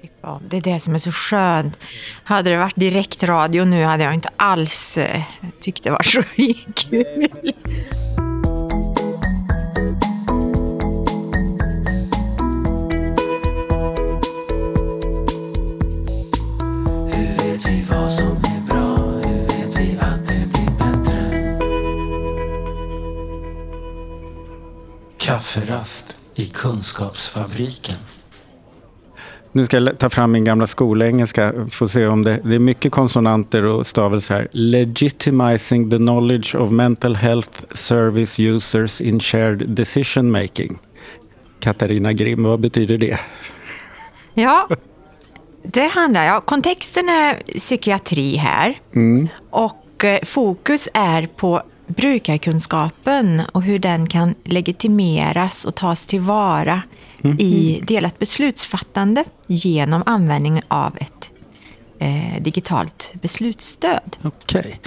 klippa av. Det är det som är så skönt. Hade det varit direktradio nu hade jag inte alls eh, tyckt det var så kul. Hur vet vi vad som är bra? Hur vet vi att det blir bättre? Kafferast i Kunskapsfabriken. Nu ska jag ta fram min gamla skolengelska. Få se om det, det är mycket konsonanter och stavelser här. Legitimizing the knowledge of mental health service users in shared decision making. Katarina Grimm, vad betyder det? Ja, det handlar ja, Kontexten är psykiatri här. Och eh, fokus är på brukarkunskapen och hur den kan legitimeras och tas tillvara i delat beslutsfattande genom användning av ett eh, digitalt beslutsstöd. Okej.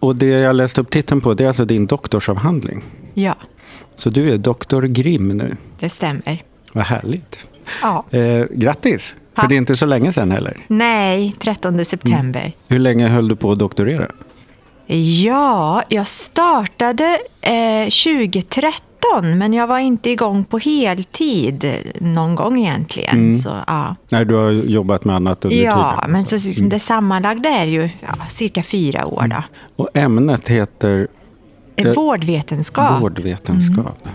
Och det jag läste upp titeln på, det är alltså din doktorsavhandling. Ja, Så du är doktor Grimm nu. det stämmer. Vad härligt. Ja. Eh, grattis! För Tack. det är inte så länge sedan heller. Nej, 13 september. Hur länge höll du på att doktorera? Ja, jag startade eh, 2013, men jag var inte igång på heltid någon gång egentligen. Så, ja, Nej, du har jobbat med annat under ja tiden. men så, liksom, det sammanlagda är ju ja, cirka fyra år. Då. Och ämnet heter Eh, Vårdvetenskap. vårdvetenskap.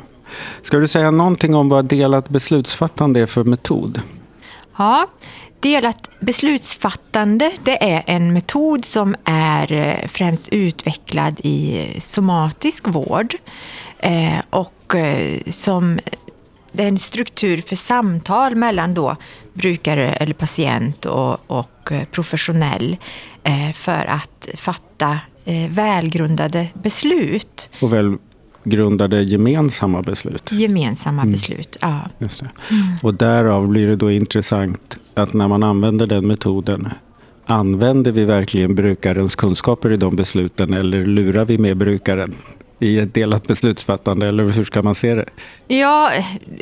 Ska du säga någonting om vad delat beslutsfattande är för metod? Ja, delat beslutsfattande det är en metod som är eh, främst utvecklad i somatisk vård eh, och eh, som det är en struktur för samtal mellan då brukare eller patient och, och eh, professionell eh, för att fatta eh, välgrundade beslut, Och välgrundade gemensamma beslut. gemensamma beslut. Ja. Just det. Och därav blir det då intressant att när man använder den metoden Använder vi verkligen brukarens kunskaper i de besluten eller lurar vi med brukaren i ett delat beslutsfattande? Eller hur ska man se det? Ja,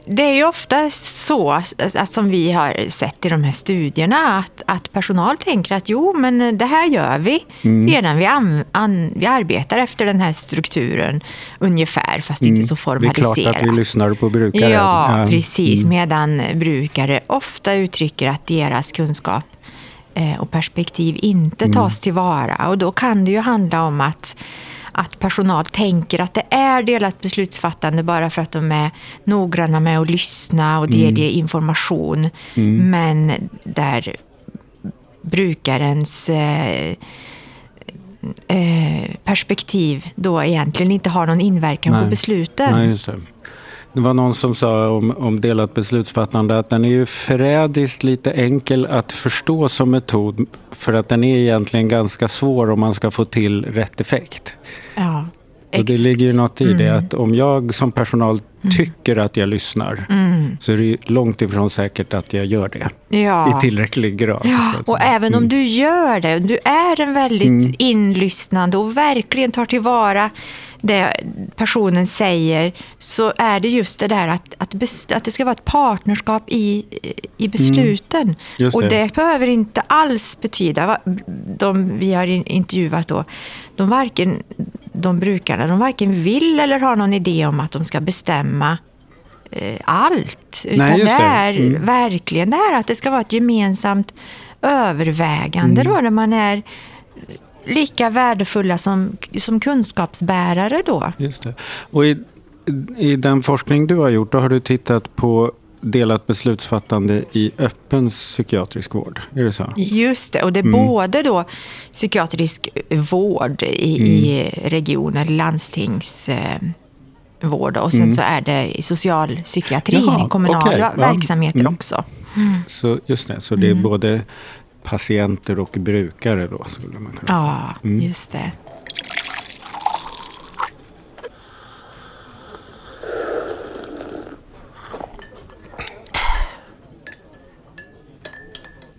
det är ju ofta så att som vi har sett i de här studierna att, att personal tänker att jo, men det här gör vi redan. Vi, an, an, vi arbetar efter den här strukturen ungefär, fast inte så Mm. Det är formaliserat. klart att vi lyssnar på brukaren. Ja, precis. Mm. Medan brukare ofta uttrycker att deras kunskap eh, och perspektiv inte Mm. tas tillvara. Och då kan det ju handla om att, att personal tänker att det är delat beslutsfattande bara för att de är noggranna med att lyssna och delge Mm. information. Men där brukarens eh, eh, perspektiv då egentligen inte har någon inverkan på Nej. besluten. Nej, det. var någon som sa om, om delat beslutsfattande att den är ju förrädiskt lite enkel att förstå som metod för att den är egentligen ganska svår om man ska få till rätt effekt. Ja, Och det ligger ju något i det Mm. att om jag som personal tycker att jag lyssnar Mm. så är det långt ifrån säkert att jag gör det Ja. i tillräcklig grad. Ja, och även om du gör det, du är en väldigt Mm. inlyssnande och verkligen tar tillvara det personen säger, så är det just det där att, att, bes- att det ska vara ett partnerskap i, i besluten. Mm. Och det. behöver inte alls betyda, de vi har in- intervjuat då, de varken, de brukarna, de varken vill eller har någon idé om att de ska bestämma eh, allt. Utan Nej, det det. är Mm. verkligen det här att det ska vara ett gemensamt övervägande Mm. då, där man är lika värdefulla som, som kunskapsbärare då. Just det. Och i, i den forskning du har gjort, då har du tittat på delat beslutsfattande i öppen psykiatrisk vård. Är det så? Just det, och det är Mm. både då psykiatrisk vård i, i region eller landstingsvård och sen så är det i socialpsykiatrin, Mm. Jaha, i kommunala ja. verksamheter Mm. också. Så, just det, så det är både patienter och brukare då, skulle man kunna säga. Ja, just det.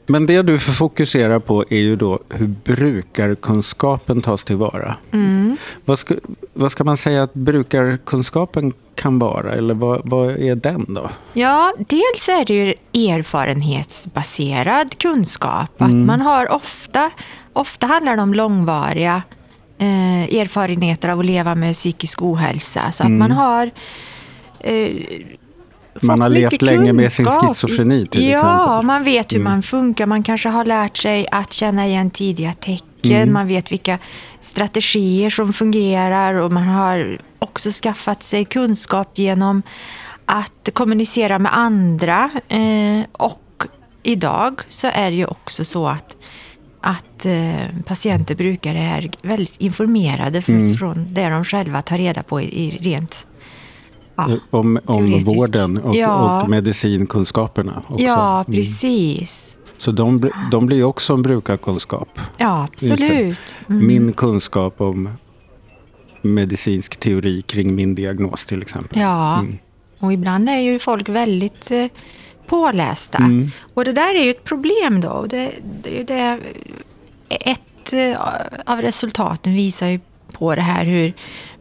Men det du fokuserar på är ju då hur brukarkunskapen tas tillvara. Mm. Vad, ska, vad ska man säga att brukarkunskapen kan vara? Eller vad, vad är den då? Ja, dels är det ju erfarenhetsbaserad kunskap. Att man har ofta, ofta handlar det om långvariga eh, erfarenheter av att leva med psykisk ohälsa. Så att man har eh, Man har levt länge med sin schizofreni till ja, exempel. Mm. man vet hur man funkar. Man kanske har lärt sig att känna igen tidiga tecken. Mm. Man vet vilka strategier som fungerar och man har också skaffat sig kunskap genom att kommunicera med andra. Eh, och idag så är det ju också så att att eh, patienter, brukare är väldigt informerade Mm. från det de själva tar reda på i, i rent ja, Om, om vården och, Ja. och medicinkunskaperna också. Ja, Mm. precis. Så de, de blir också en brukarkunskap. Ja, absolut. Mm. Min kunskap om medicinsk teori kring min diagnos till exempel. Ja, Mm. och ibland är ju folk väldigt eh, pålästa. Mm. Och det där är ju ett problem då. Det, det, det, ett eh, av resultaten visar ju på det här hur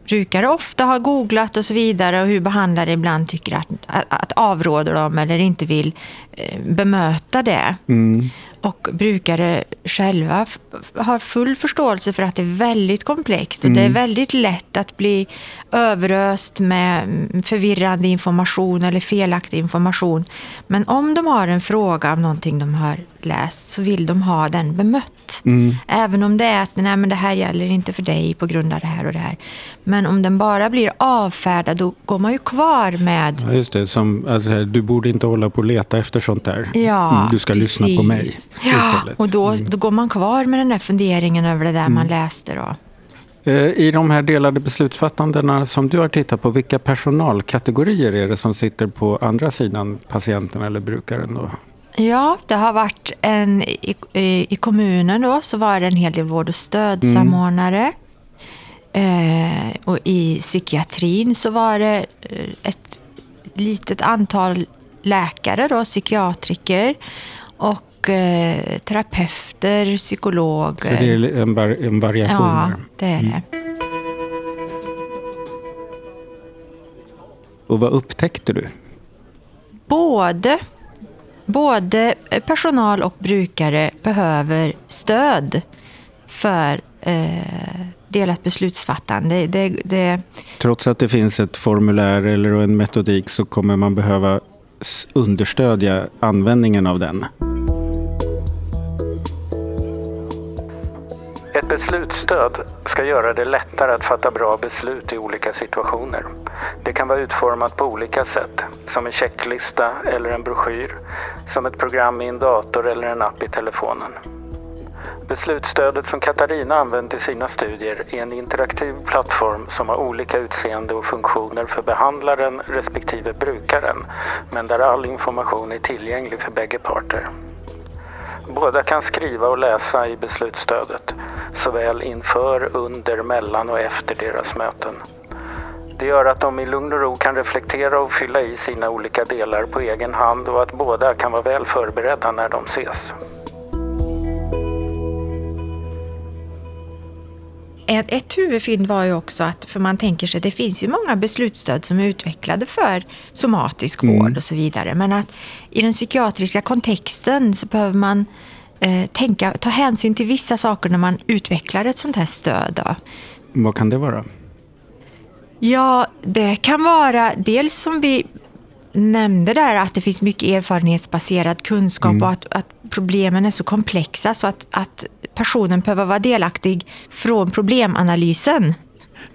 brukare ofta har googlat och så vidare och hur behandlare ibland tycker att, att, att avråder dem eller inte vill eh, bemöta det. Mm. Och brukare själva har full förståelse för att det är väldigt komplext och det är väldigt lätt att bli överöst med mm, förvirrande information eller felaktig information. Men om de har en fråga av någonting de har läst så vill de ha den bemött. Även om det är att nej, men det här gäller inte för dig på grund av det här och det här. Men om den bara blir avfärdad då går man ju kvar med Ja, just det. Som, alltså, du borde inte hålla på och leta efter sånt där. Ja, Mm, du ska lyssna på mig precis. Ja, och då, då går man kvar med den där funderingen över det där man läste. Då. Eh, I de här delade beslutsfattandena som du har tittat på, vilka personalkategorier är det som sitter på andra sidan patienten eller brukaren? Då? Ja, det har varit en, i, i, kommunen då, så var det en hel del vård och stödsamordnare. Eh, och i psykiatrin så var det eh, ett litet antal läkare, då, psykiatriker och eh, terapeuter, psykologer. Så det är en, var, en variation Ja, det är det. Och vad upptäckte du? både, både personal och brukare behöver stöd för eh, delat beslutsfattande. Det, det, Trots att det finns ett formulär eller en metodik så kommer man behöva understödja användningen av den. Ett beslutsstöd ska göra det lättare att fatta bra beslut i olika situationer. Det kan vara utformat på olika sätt, som en checklista eller en broschyr, som ett program i en dator eller en app i telefonen. Beslutsstödet som Katarina använt i sina studier är en interaktiv plattform som har olika utseende och funktioner för behandlaren respektive brukaren, men där all information är tillgänglig för bägge parter. Båda kan skriva och läsa i beslutsstödet, såväl inför, under, mellan och efter deras möten. Det gör att de i lugn och ro kan reflektera och fylla i sina olika delar på egen hand och att båda kan vara väl förberedda när de ses. Ett, ett huvudfynd var ju också att, för man tänker sig, det finns ju många beslutsstöd som är utvecklade för somatisk vård och så vidare. Men att i den psykiatriska kontexten så behöver man eh, tänka, ta hänsyn till vissa saker när man utvecklar ett sånt här stöd. Då. Vad kan det vara? Ja, det kan vara dels som vi nämnde där att det finns mycket erfarenhetsbaserad kunskap och att, att problemen är så komplexa så att, att personen behöver vara delaktig från problemanalysen.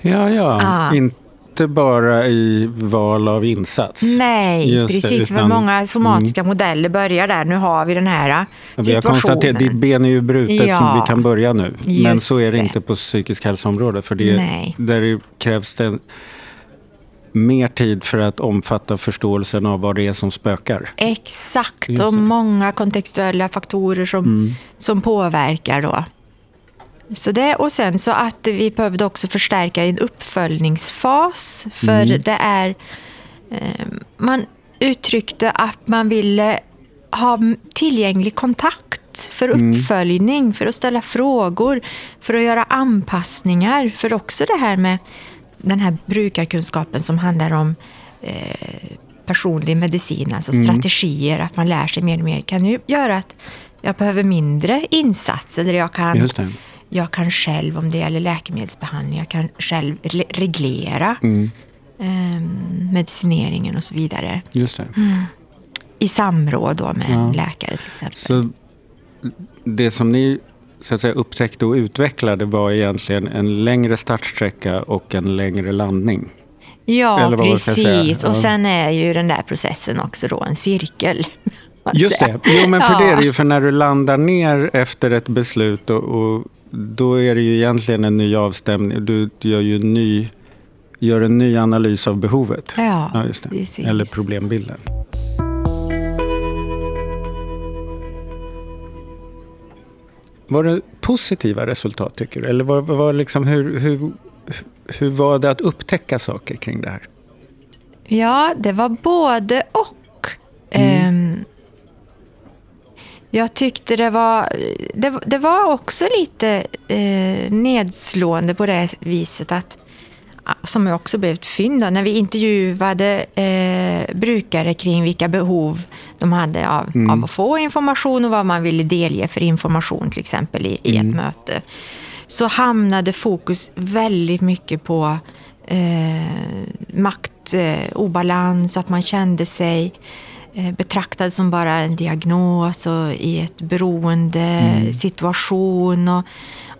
Ja, ja. Ah. Inte bara i val av insats. Nej, Just det, precis. för utan- många somatiska modeller börjar där. Nu har vi den här situationen. Vi har konstaterat ditt ben är ju brutet Ja, så vi kan börja nu. Men just så är det, det. inte på psykisk hälsoområdet. För det, Nej. där det krävs det mer tid för att omfatta förståelsen av vad det är som spökar. Exakt, och många kontextuella faktorer som, som påverkar då. Så det, och sen så att vi behövde också förstärka en uppföljningsfas. För det är... Eh, man uttryckte att man ville ha tillgänglig kontakt för uppföljning, för att ställa frågor, för att göra anpassningar. För också det här med den här brukarkunskapen som handlar om eh, personlig medicin, alltså strategier, att man lär sig mer och mer, kan ju göra att jag behöver mindre insatser. Där jag kan, jag kan själv, om det gäller läkemedelsbehandling, jag kan själv re- reglera eh, medicineringen och så vidare. Just det. I samråd då med Ja. en läkare till exempel. Så det som ni så att säga, upptäckte och utvecklade var egentligen en längre startsträcka och en längre landning. Ja, precis. Och Ja. sen är ju den där processen också då en cirkel. Just det. Jo, men för Ja. det är det ju. För när du landar ner efter ett beslut och, och då är det ju egentligen en ny avstämning. Du gör ju en ny, gör en ny analys av behovet. Ja, precis. Eller problembilden. Var det positiva resultat tycker du? Eller var, var liksom, hur, hur, hur var det att upptäcka saker kring det här? Ja, det var både och. Mm. Ehm, jag tyckte det var, det, det var också lite eh, nedslående på det viset att, som jag också blev ett fynd då, när vi intervjuade eh, brukare kring vilka behov de hade av, Mm. av att få information och vad man ville delge för information till exempel i, i Mm. ett möte. Så hamnade fokus väldigt mycket på eh, makt, eh, obalans, att man kände sig eh, betraktad som bara en diagnos och i ett beroende Mm. situation och,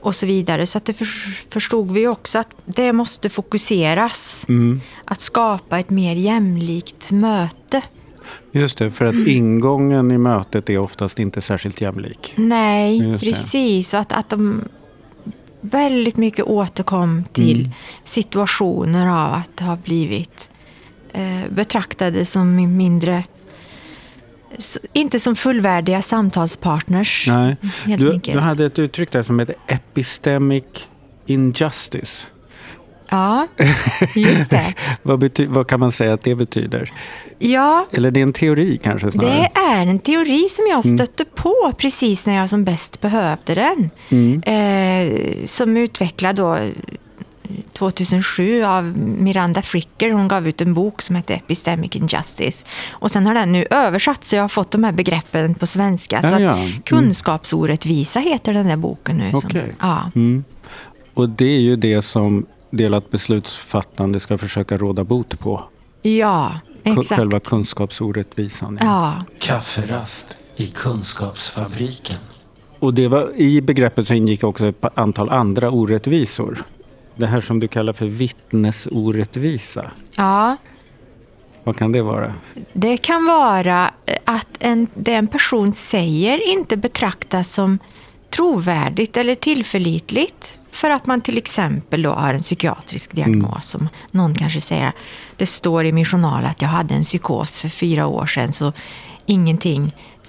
och så vidare. Så att det för, förstod vi också att det måste fokuseras. Mm. Att skapa ett mer jämlikt möte. Just det, för att Mm. ingången i mötet är oftast inte särskilt jämlik. Nej, Just precis. Och att, att de väldigt mycket återkom till Mm. situationer av att ha blivit eh, betraktade som mindre inte som fullvärdiga samtalspartners. Nej. Helt Du, enkelt. du hade ett uttryck där som heter epistemic injustice. Ja, just det. Vad, bety- vad kan man säga att det betyder? Ja, Eller det är en teori kanske snarare? det är en teori som jag Mm. stötte på precis när jag som bäst behövde den. Mm. Eh, som utvecklad då eh, 2007 av Miranda Fricker. Hon gav ut en bok som heter Epistemic Injustice. Och sen har den nu översatts så jag har fått de här begreppen på svenska. Ja, så att ja. Mm. Kunskapsorättvisa heter den där boken nu. som- Okej. ja. Mm. Och det är ju det som delat beslutsfattande ska försöka råda bot på. ja, exakt. Själva kunskapsorättvisan. Ja, Kafferast i Kunskapsfabriken. Och det var, i begreppet så ingick också ett antal andra orättvisor. Det här som du kallar för vittnesorättvisa. ja. Vad kan det vara? Det kan vara att en, det en person säger inte betraktas som trovärdigt eller tillförlitligt. För att man till exempel då har en psykiatrisk diagnos. Som någon kanske säger, det står i min journal att jag hade en psykos för fyra år sedan. Så ingenting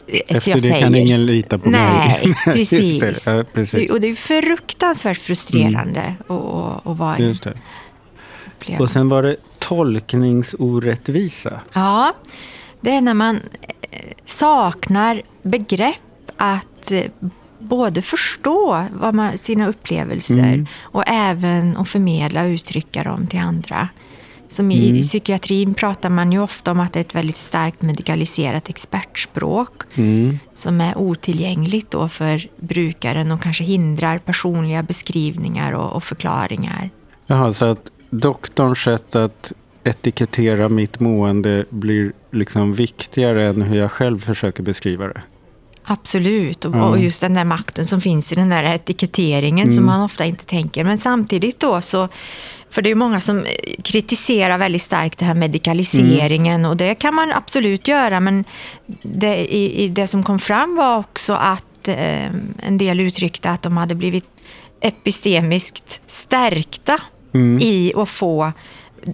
eh, så Efter det säger. kan ingen lita på Nej, mig. precis. Ja, precis. Och det är fruktansvärt frustrerande att, att, att vara Just det. uppleva. Och sen var det tolkningsorättvisa. Ja, det är när man eh, saknar begrepp att eh, både förstå vad man, sina upplevelser Mm. och även att förmedla och uttrycka dem till andra. Som i, Mm. i psykiatrin pratar man ju ofta om att det är ett väldigt starkt medikaliserat expertspråk Mm. som är otillgängligt då för brukaren och kanske hindrar personliga beskrivningar och, och förklaringar. Jaha, så att doktorns sätt att etikettera mitt mående blir liksom viktigare än hur jag själv försöker beskriva det. Absolut, och, och just den där makten som finns i den där etiketteringen som Mm. man ofta inte tänker. Men samtidigt då så, för det är många som kritiserar väldigt starkt det här medikaliseringen Mm. och det kan man absolut göra. Men det, i, i det som kom fram var också att eh, en del uttryckte att de hade blivit epistemiskt stärkta Mm. i att få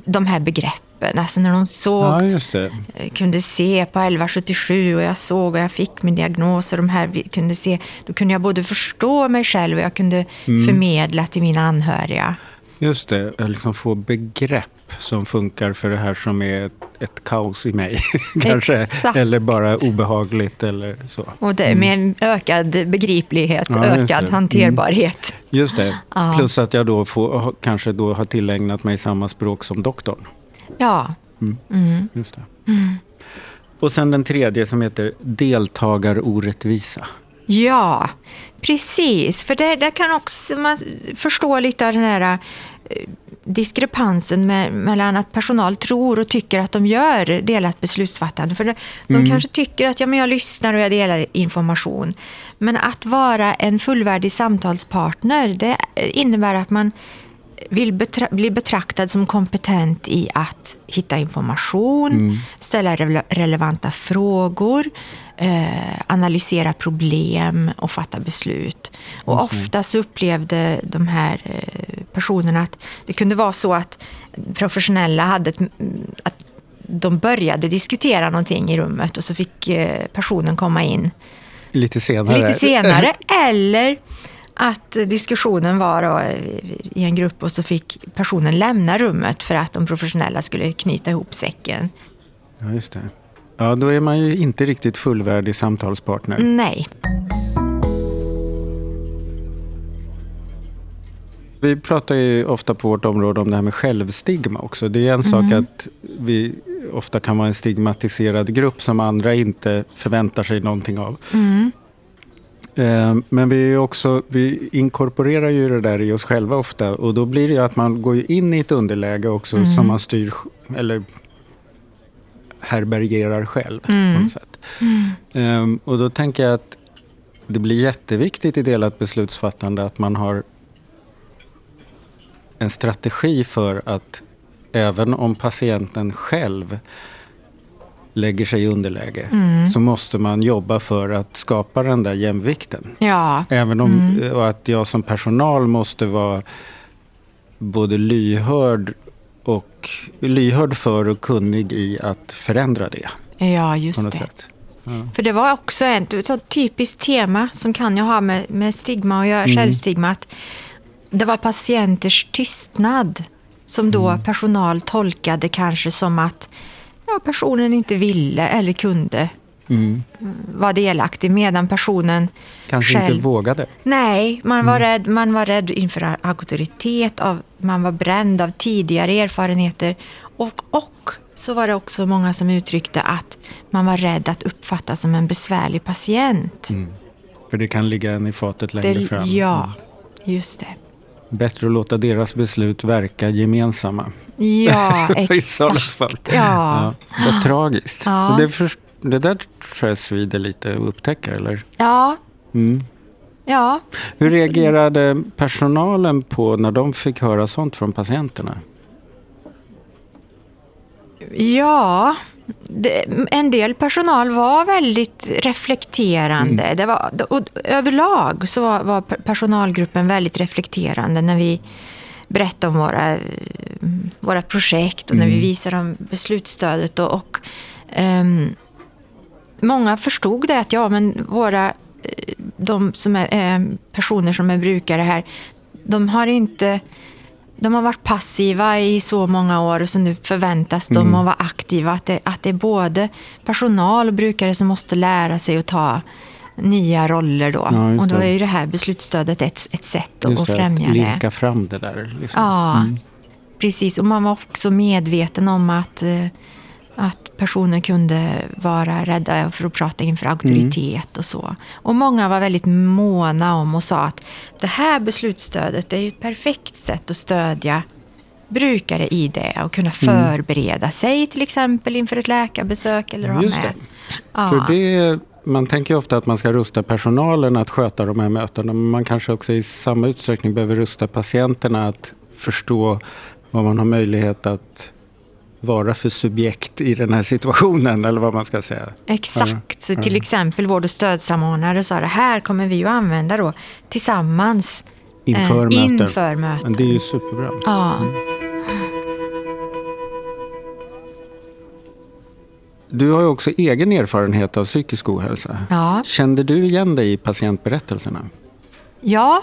de här begreppen. Alltså när de såg Ja, just jag kunde se på 1177 och jag såg och jag fick min diagnos och de här kunde se. Då kunde jag både förstå mig själv och jag kunde Mm. förmedla till mina anhöriga. Just det, att liksom få begrepp. som funkar för det här som är ett, ett kaos i mig. Kanske. Exakt. Eller bara obehagligt eller så. Och det, med en ökad begriplighet, Ja, just ökad det. Mm. hanterbarhet. Just det. Ja. Plus att jag då får, kanske då har tillägnat mig samma språk som doktorn. Ja. Mm. Just det. Och sen den tredje som heter deltagarorättvisa. Ja, precis. För det, där kan också man förstå lite av den här eh, diskrepansen med, mellan att personal tror och tycker att de gör delat beslutsfattande. För de, de kanske tycker att ja, men jag lyssnar och jag delar information. Men att vara en fullvärdig samtalspartner, det innebär att man vill betra bli betraktad som kompetent i att hitta information, ställa rele relevanta frågor, eh, analysera problem och fatta beslut. Och ofta så upplevde de här eh, personerna att det kunde vara så att professionella hade ett, att de började diskutera någonting i rummet och så fick eh, personen komma in Lite senare. lite senare. Eller att diskussionen var då i en grupp och så fick personen lämna rummet för att de professionella skulle knyta ihop säcken. Ja, just det. Ja, då är man ju inte riktigt fullvärdig samtalspartner. Nej. Vi pratar ju ofta på vårt område om det här med självstigma också. Det är en sak att vi ofta kan vara en stigmatiserad grupp som andra inte förväntar sig någonting av. Eh, Men vi, också, vi inkorporerar ju det där i oss själva ofta. Och då blir det ju att man går in i ett underläge också som man styr eller härbärgerar själv på något sätt. Ehm, och då tänker jag att det blir jätteviktigt i delat beslutsfattande att man har en strategi för att även om patienten själv lägger sig i underläge så måste man jobba för att skapa den där jämvikten. Ja. Även om och att jag som personal måste vara både lyhörd och lyhörd för och kunnig i att förändra det Ja, just det. sätt. För det var också ett, ett typiskt tema som kan ju ha med, med stigma och göra, självstigma. Att det var patienters tystnad som då personal tolkade kanske som att ja, personen inte ville eller kunde Mm. vara delaktig medan personen Kanske själv... inte vågade. Nej, man var, rädd, man var rädd inför auktoritet, av, man var bränd av tidigare erfarenheter. Och, och så var det också många som uttryckte att man var rädd att uppfattas som en besvärlig patient. För det kan ligga en i fatet längre Det, fram. ja, just det. Bättre att låta deras beslut verka gemensamma. Ja, I exakt. fall. Ja. Vad tragiskt. Ja. Det, för, det där tror jag svider lite att upptäcka, eller? Ja, Mm. ja. Hur reagerade personalen på när de fick höra sånt från patienterna? Ja, en del personal var väldigt reflekterande. Det var, och överlag så var, personalgruppen väldigt reflekterande när vi berättade om våra, våra projekt och när vi visade om beslutsstödet. Och, och ehm, många förstod det att ja, men våra, eh, de som är eh, personer som är brukare här, de har inte de har varit passiva i så många år och så nu förväntas de att vara aktiva. Att det, att det är både personal och brukare som måste lära sig att ta nya roller då. Ja, och då är ju det här beslutsstödet ett, ett sätt att, att främja att det. linka fram det där. Liksom. Ja, precis. Och man var också medveten om att, eh, att personer kunde vara rädda för att prata inför auktoritet och så. Och många var väldigt måna om och sa att det här beslutsstödet är ju ett perfekt sätt att stödja brukare i det och kunna förbereda sig till exempel inför ett läkarbesök eller Just med. det. Ja. För det, man tänker ofta att man ska rusta personalen att sköta de här mötena. Men man kanske också i samma utsträckning behöver rusta patienterna att förstå vad man har möjlighet att vara för subjekt i den här situationen. Eller vad man ska säga. Exakt, så till exempel vård och stödsamordnare sa det här kommer vi att använda då tillsammans Inför eh, möten. inför möten. Men det är ju superbra. Ja. Du har ju också egen erfarenhet av psykisk ohälsa. Ja. Kände du igen dig i patientberättelserna? ja,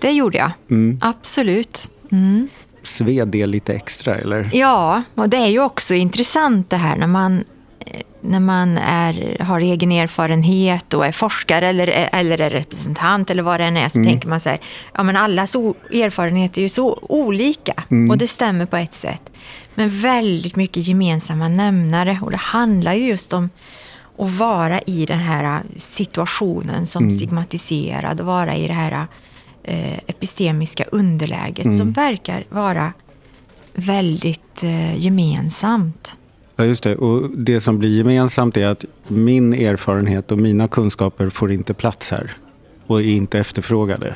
det gjorde jag. Mm. Absolut. Mm. Sved det lite extra, eller? Ja, och det är ju också intressant det här när man, eh, när man är, har egen erfarenhet och är forskare eller, eller är representant eller vad det än är, så tänker man så här, ja men allas erfarenheter är ju så olika och det stämmer på ett sätt. Men väldigt mycket gemensamma nämnare och det handlar ju just om att vara i den här situationen som stigmatiserad och vara i det här eh, epistemiska underläget som verkar vara väldigt eh, gemensamt. Ja, just det. Och det som blir gemensamt är att min erfarenhet och mina kunskaper får inte plats här och är inte efterfrågade.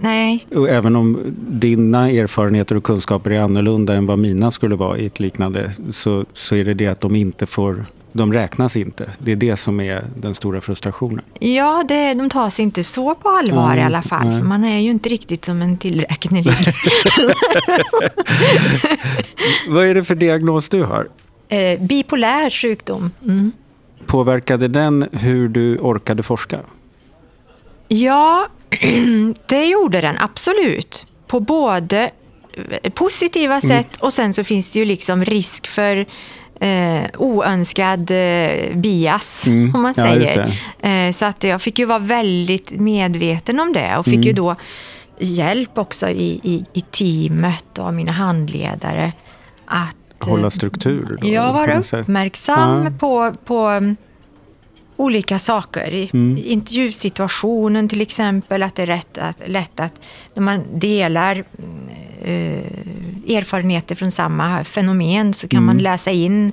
Nej, Och även om dina erfarenheter och kunskaper är annorlunda än vad mina skulle vara i ett liknande så, så är det det att de inte får, de räknas inte. Det är det som är den stora frustrationen. ja, det, de tas inte så på allvar Ja, i alla fall. Nej. För man är ju inte riktigt som en tillräknelig. Vad är det för diagnos du har? eh, bipolär sjukdom. Mm. Påverkade den hur du orkade forska? Ja, det gjorde den absolut. På både eh, positiva Mm. sätt och sen så finns det ju liksom risk för eh, oönskad eh, bias, Mm. om man Ja, säger. Eh, så att jag fick ju vara väldigt medveten om det och fick Mm. ju då hjälp också i, i, i teamet och mina handledare att eh, Hålla struktur? då, jag var uppmärksam Ja. på, på um, olika saker. I, Mm. intervjusituationen till exempel, att det är rätt att, lätt att när man delar mm, eh, erfarenheter från samma fenomen så kan man läsa in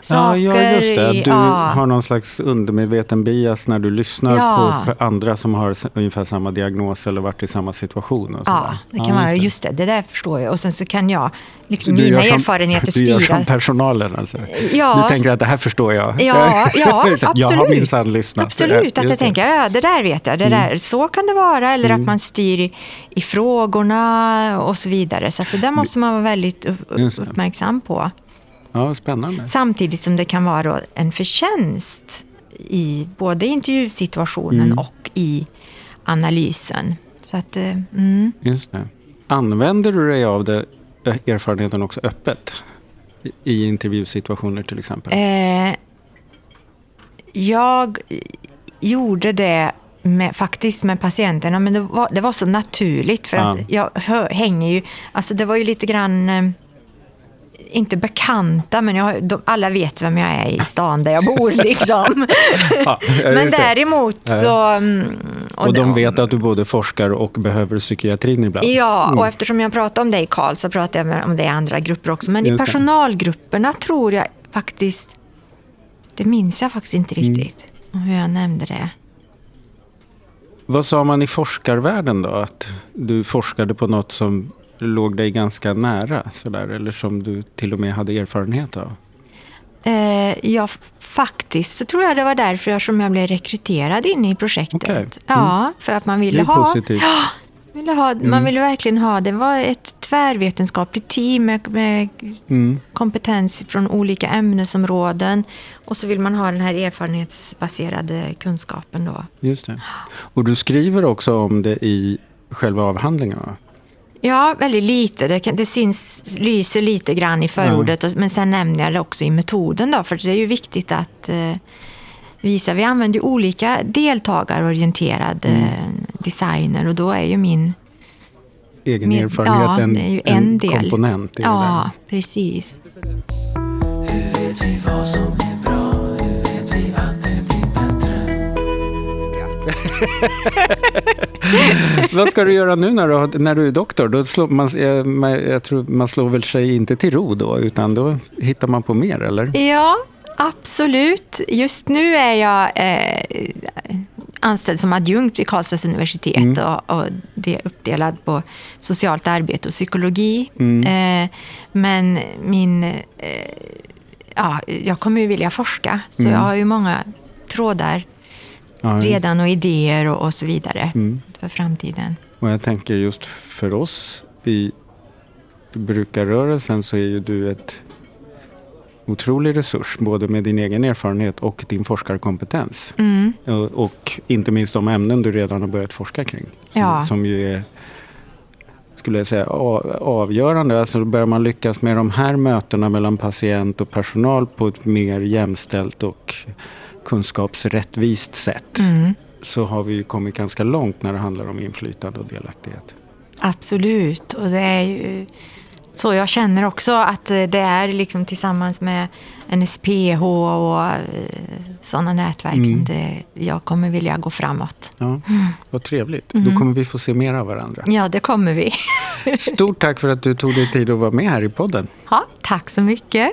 saker. Mm. Ja, ja, just det. Du ja. har någon slags undermedveten bias när du lyssnar Ja. på andra som har ungefär samma diagnos eller varit i samma situation. Och Ja, det kan vara, just just det, det där förstår jag. Och sen så kan jag, liksom Du mina som- erfarenheter Du gör styra. som personalen alltså. Ja, du tänker att det här förstår jag. Ja, ja absolut. Jag har minsann lyssnat. Absolut, att jag det. Mm. tänker, ja, det där vet jag, det där, så kan det vara. Eller att man styr i, i frågorna och så vidare. Så det där måste man vara väldigt uppmärksam på. Ja, spännande. Samtidigt som det kan vara en förtjänst i både intervjusituationen Mm. och i analysen. Så att, eh, mm. Just det. Använder du dig av det, ö- erfarenheten också öppet? I, intervjusituationer till exempel? Eh, jag gjorde det med, faktiskt med patienterna, men det var, det var så naturligt för Ja. att jag hö, hänger ju, alltså det var ju lite grann, eh, inte bekanta, men jag, de, alla vet vem jag är i stan där jag bor liksom. Ja, men däremot så... mm, Och de vet att du både forskar och behöver psykiatrin ibland? Ja, Mm. och eftersom jag pratar om dig Karl så pratar jag om det i andra grupper också. Men i personalgrupperna tror jag faktiskt, det minns jag faktiskt inte Mm. riktigt hur jag nämnde det. Vad sa man i forskarvärlden då? Att du forskade på något som låg dig ganska nära? Sådär, eller som du till och med hade erfarenhet av? Eh, ja, faktiskt så tror jag det var därför jag, som jag blev rekryterad in i projektet. Okej. Mm. Ja, för att man ville ha... positivt. Mm. Ville ha Man ville verkligen ha, det var ett tvärvetenskapligt team med, med Mm. kompetens från olika ämnesområden. Och så vill man ha den här erfarenhetsbaserade kunskapen då. Just det. Och du skriver också om det i själva avhandlingen va? Ja, väldigt lite. Det, kan, det syns, lyser lite grann i förordet. och- Men sen nämner jag det också i metoden då. För det är ju viktigt att eh, visa. Vi använder ju olika deltagarorienterade eh, designer. Och då är ju min... Egen min erfarenhet ja, en, det är ju en, del. komponent i det Ja, där. precis. Hur vet vi vad som Vad ska du göra nu när du, när du är doktor? Då slår man, man, jag tror man slår väl sig inte till ro då, utan då hittar man på mer, eller? Ja, absolut. Just nu är jag eh, anställd som adjunkt vid Karlstads universitet Mm. och, och det är uppdelad på socialt arbete och psykologi. Mm. Eh, men min, eh, ja, jag kommer ju vilja forska, så Mm. jag har ju många trådar Ja, redan och idéer och, och så vidare Mm. för framtiden. Och jag tänker just för oss i brukarrörelsen så är ju du ett otrolig resurs, både med din egen erfarenhet och din forskarkompetens. Mm. Och, inte minst de ämnen du redan har börjat forska kring. Som, Ja. som ju är skulle jag säga, avgörande. Alltså börjar man lyckas med de här mötena mellan patient och personal på ett mer jämställt och kunskapsrättvist sätt. Mm. Så har vi ju kommit ganska långt när det handlar om inflytande och delaktighet. Absolut, och det är ju så jag känner också att eh, det är liksom tillsammans med NSPH och sådana nätverk Mm. som det, jag kommer vilja gå framåt. Ja, vad trevligt. Då kommer vi få se mer av varandra. Ja, det kommer vi. Stort tack för att du tog dig tid att vara med här i podden. Ja, tack så mycket